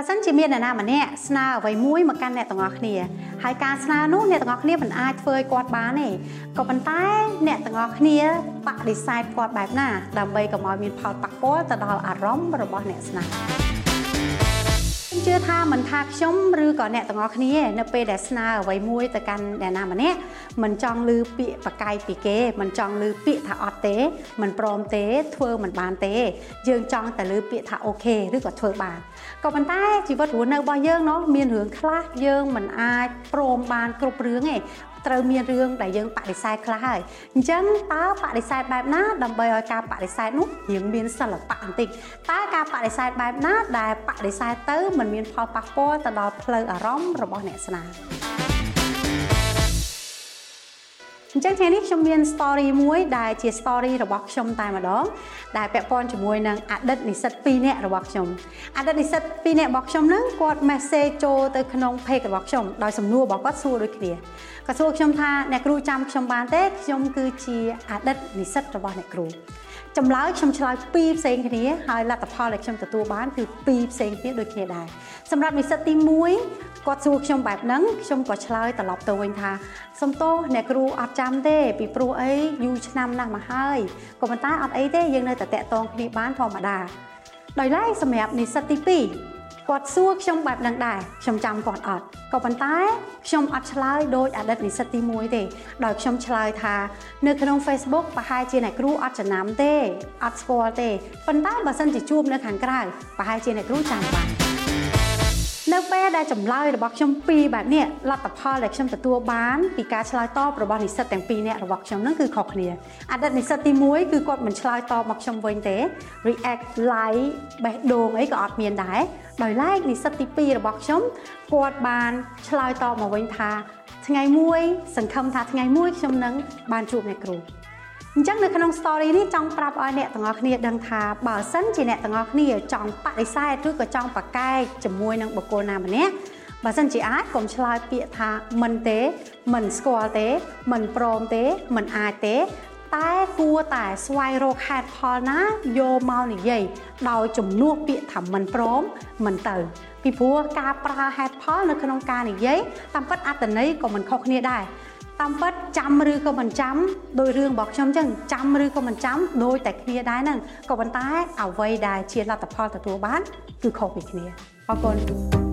បើសិនជាមានអ្នកណាម្នាក់ស្នើអ្វីមួយមកកាន់អ្នកទាំងអស់គ្នាហើយការស្នើនោះអ្នកទាំងអស់គ្នាមិនអាចធ្វើឲ្យគាត់បានទេក៏ប៉ុន្តែអ្នកទាំងអស់គ្នាបដិសេធគាត់បែបណាដើម្បីកុំឲ្យមានផលប៉ះពាល់ទៅដល់អារម្មណ៍របស់អ្នកស្នើជឿ ថាមិនថាខ្ញុំឬក៏អ្នកទាំងអស់គ្នានៅពេលដែលស្នើអ្វីមួយទៅកាន់អ្នកណាម្នាក់មិនចង់ឮពាក្យបកាយពីគេមិនចង់ឮពាក្យថាអត់ទេមិនព្រមទេធ្វើមិនបានទេ យើងចង់តែឮពាក្យថាអូខេឬក៏ធ្វើបានក៏ប៉ុន្តែជីវិតរស់នៅរបស់យើងនោះមានរឿងខ្លះយើងមិនអាចព្រមបានគ្រប់រឿងទេត្រូវមានរឿងដែលយើងបដិសេធខ្លះហើយអញ្ចឹងតើបដិសេធបែបណាដើម្បីឲ្យការបដិសេធនោះរៀងមានសិល្បៈបន្តិចតើការបដិសេធបែបណាដែលបដិសេធទៅមិនមានផលប៉ះពាល់ទៅដល់ផ្លូវអារម្មណ៍របស់អ្នកស្នា អញ្ចឹងថ្ងៃនេះខ្ញុំមាន story មួយដែលជា story របស់ខ្ញុំតែម្ដងដែលពាក់ព័ន្ធជាមួយនឹងអតីតនិស្សិត2នាក់របស់ខ្ញុំអតីតនិស្សិត2នាក់របស់ខ្ញុំហ្នឹងគាត់ message ចូលទៅក្នុង page របស់ខ្ញុំដោយសំណួររបស់គាត់សួរដូចគ្នាគាត់សួរខ្ញុំថាអ្នកគ្រូចាំខ្ញុំបានទេខ្ញុំគឺជាអតីតនិស្សិតរបស់អ្នកគ្រូចម្លើយខ្ញុំឆ្លើយពីរផ្សេងគ្នាហើយលទ្ធផលដែលខ្ញុំទទួលបានគឺពីរផ្សេងគ្នាដូចគ្នាដែរសម្រាប់និស្សិតទី1 គាត់សួរខ្ញុំបែបហ្នឹងខ្ញុំក៏ឆ្លើយត្រឡប់ទៅវិញថាសំទោសអ្នកគ្រូអត់ចាំទេ ពីព្រោះអីយូរឆ្នាំណាស់មកហើយក៏ប៉ុន្តែអត់អីទេយើងនៅតែតាក់ទងគ្នាបានធម្មតាដោយឡែកសម្រាប់និស្សិតទី2គាត់សួរខ្ញុំបែបហ្នឹងដែរខ្ញុំចាំគាត់អត់ក៏ប៉ុន្តែខ្ញុំអត់ឆ្លើយដោយអតីតនិស្សិតទី1ទេដោយខ្ញុំឆ្លើយថានៅក្នុង Facebook ប្រហែលជាអ្នកគ្រូអត់ចំណាំទេអត់ស្គាល់ទេប៉ុន្តែបើសិនជាជួបនៅខាងក្រៅប្រហែលជាអ្នកគ្រូចាំបាន នៅពេលដែលចម្លើយរបស់ខ្ញុំពីរបែបនេះលទ្ធផលដែលខ្ញុំទទួលបានពីការឆ្លើយតបរបស់និស្សិតទាំងពីរនាក់របស់ខ្ញុំហ្នឹងគឺខុសគ្នាអតីតនិស្សិតទី1គឺគាត់មិនឆ្លើយតបមកខ្ញុំវិញទេ react like បេះដូងអីក៏អត់មានដែរដោយឡែកនិស្សិតទី2របស់ខ្ញុំគាត់បានឆ្លើយតបមកវិញថាថ្ងៃមួយសង្ឃឹមថាថ្ងៃមួយខ្ញុំនឹងបានជួបអ្នកគ្រូ អញ្ចឹងនៅក្នុង story នេះចង់ប្រាប់ឲ្យអ្នកទាំងអស់គ្នាដឹងថាបើសិនជាអ្នកទាំងអស់គ្នាចង់បដិសេធឬក៏ចង់ប្រកែកជាមួយនឹងបុគ្គលណាម្នាក់បើសិនជាអាចកុំឆ្លើយពាក្យថាមិនទេមិនស្គាល់ទេ មិនព្រមទេ មិនអាចទេ តែគួរតែស្វែងរកហេតុផលណាយកមកនិយាយដោយជំនួសពាក្យថាមិនព្រមមិនទៅពីព្រោះការប្រើហេតុផលនៅក្នុងការនិយាយតាមពិតអត្តន័យក៏មិនខុសគ្នាដែរ តាមពិតចាំឬក៏មិនចាំដោយរឿងរបស់ខ្ញុំចឹងចាំឬក៏មិនចាំដោយតែគ្នាដែរហ្នឹងក៏ប៉ុន្តែអ្វីដែលជាលទ្ធផលទទួលបានគឺខុសពីគ្នាអរគុណ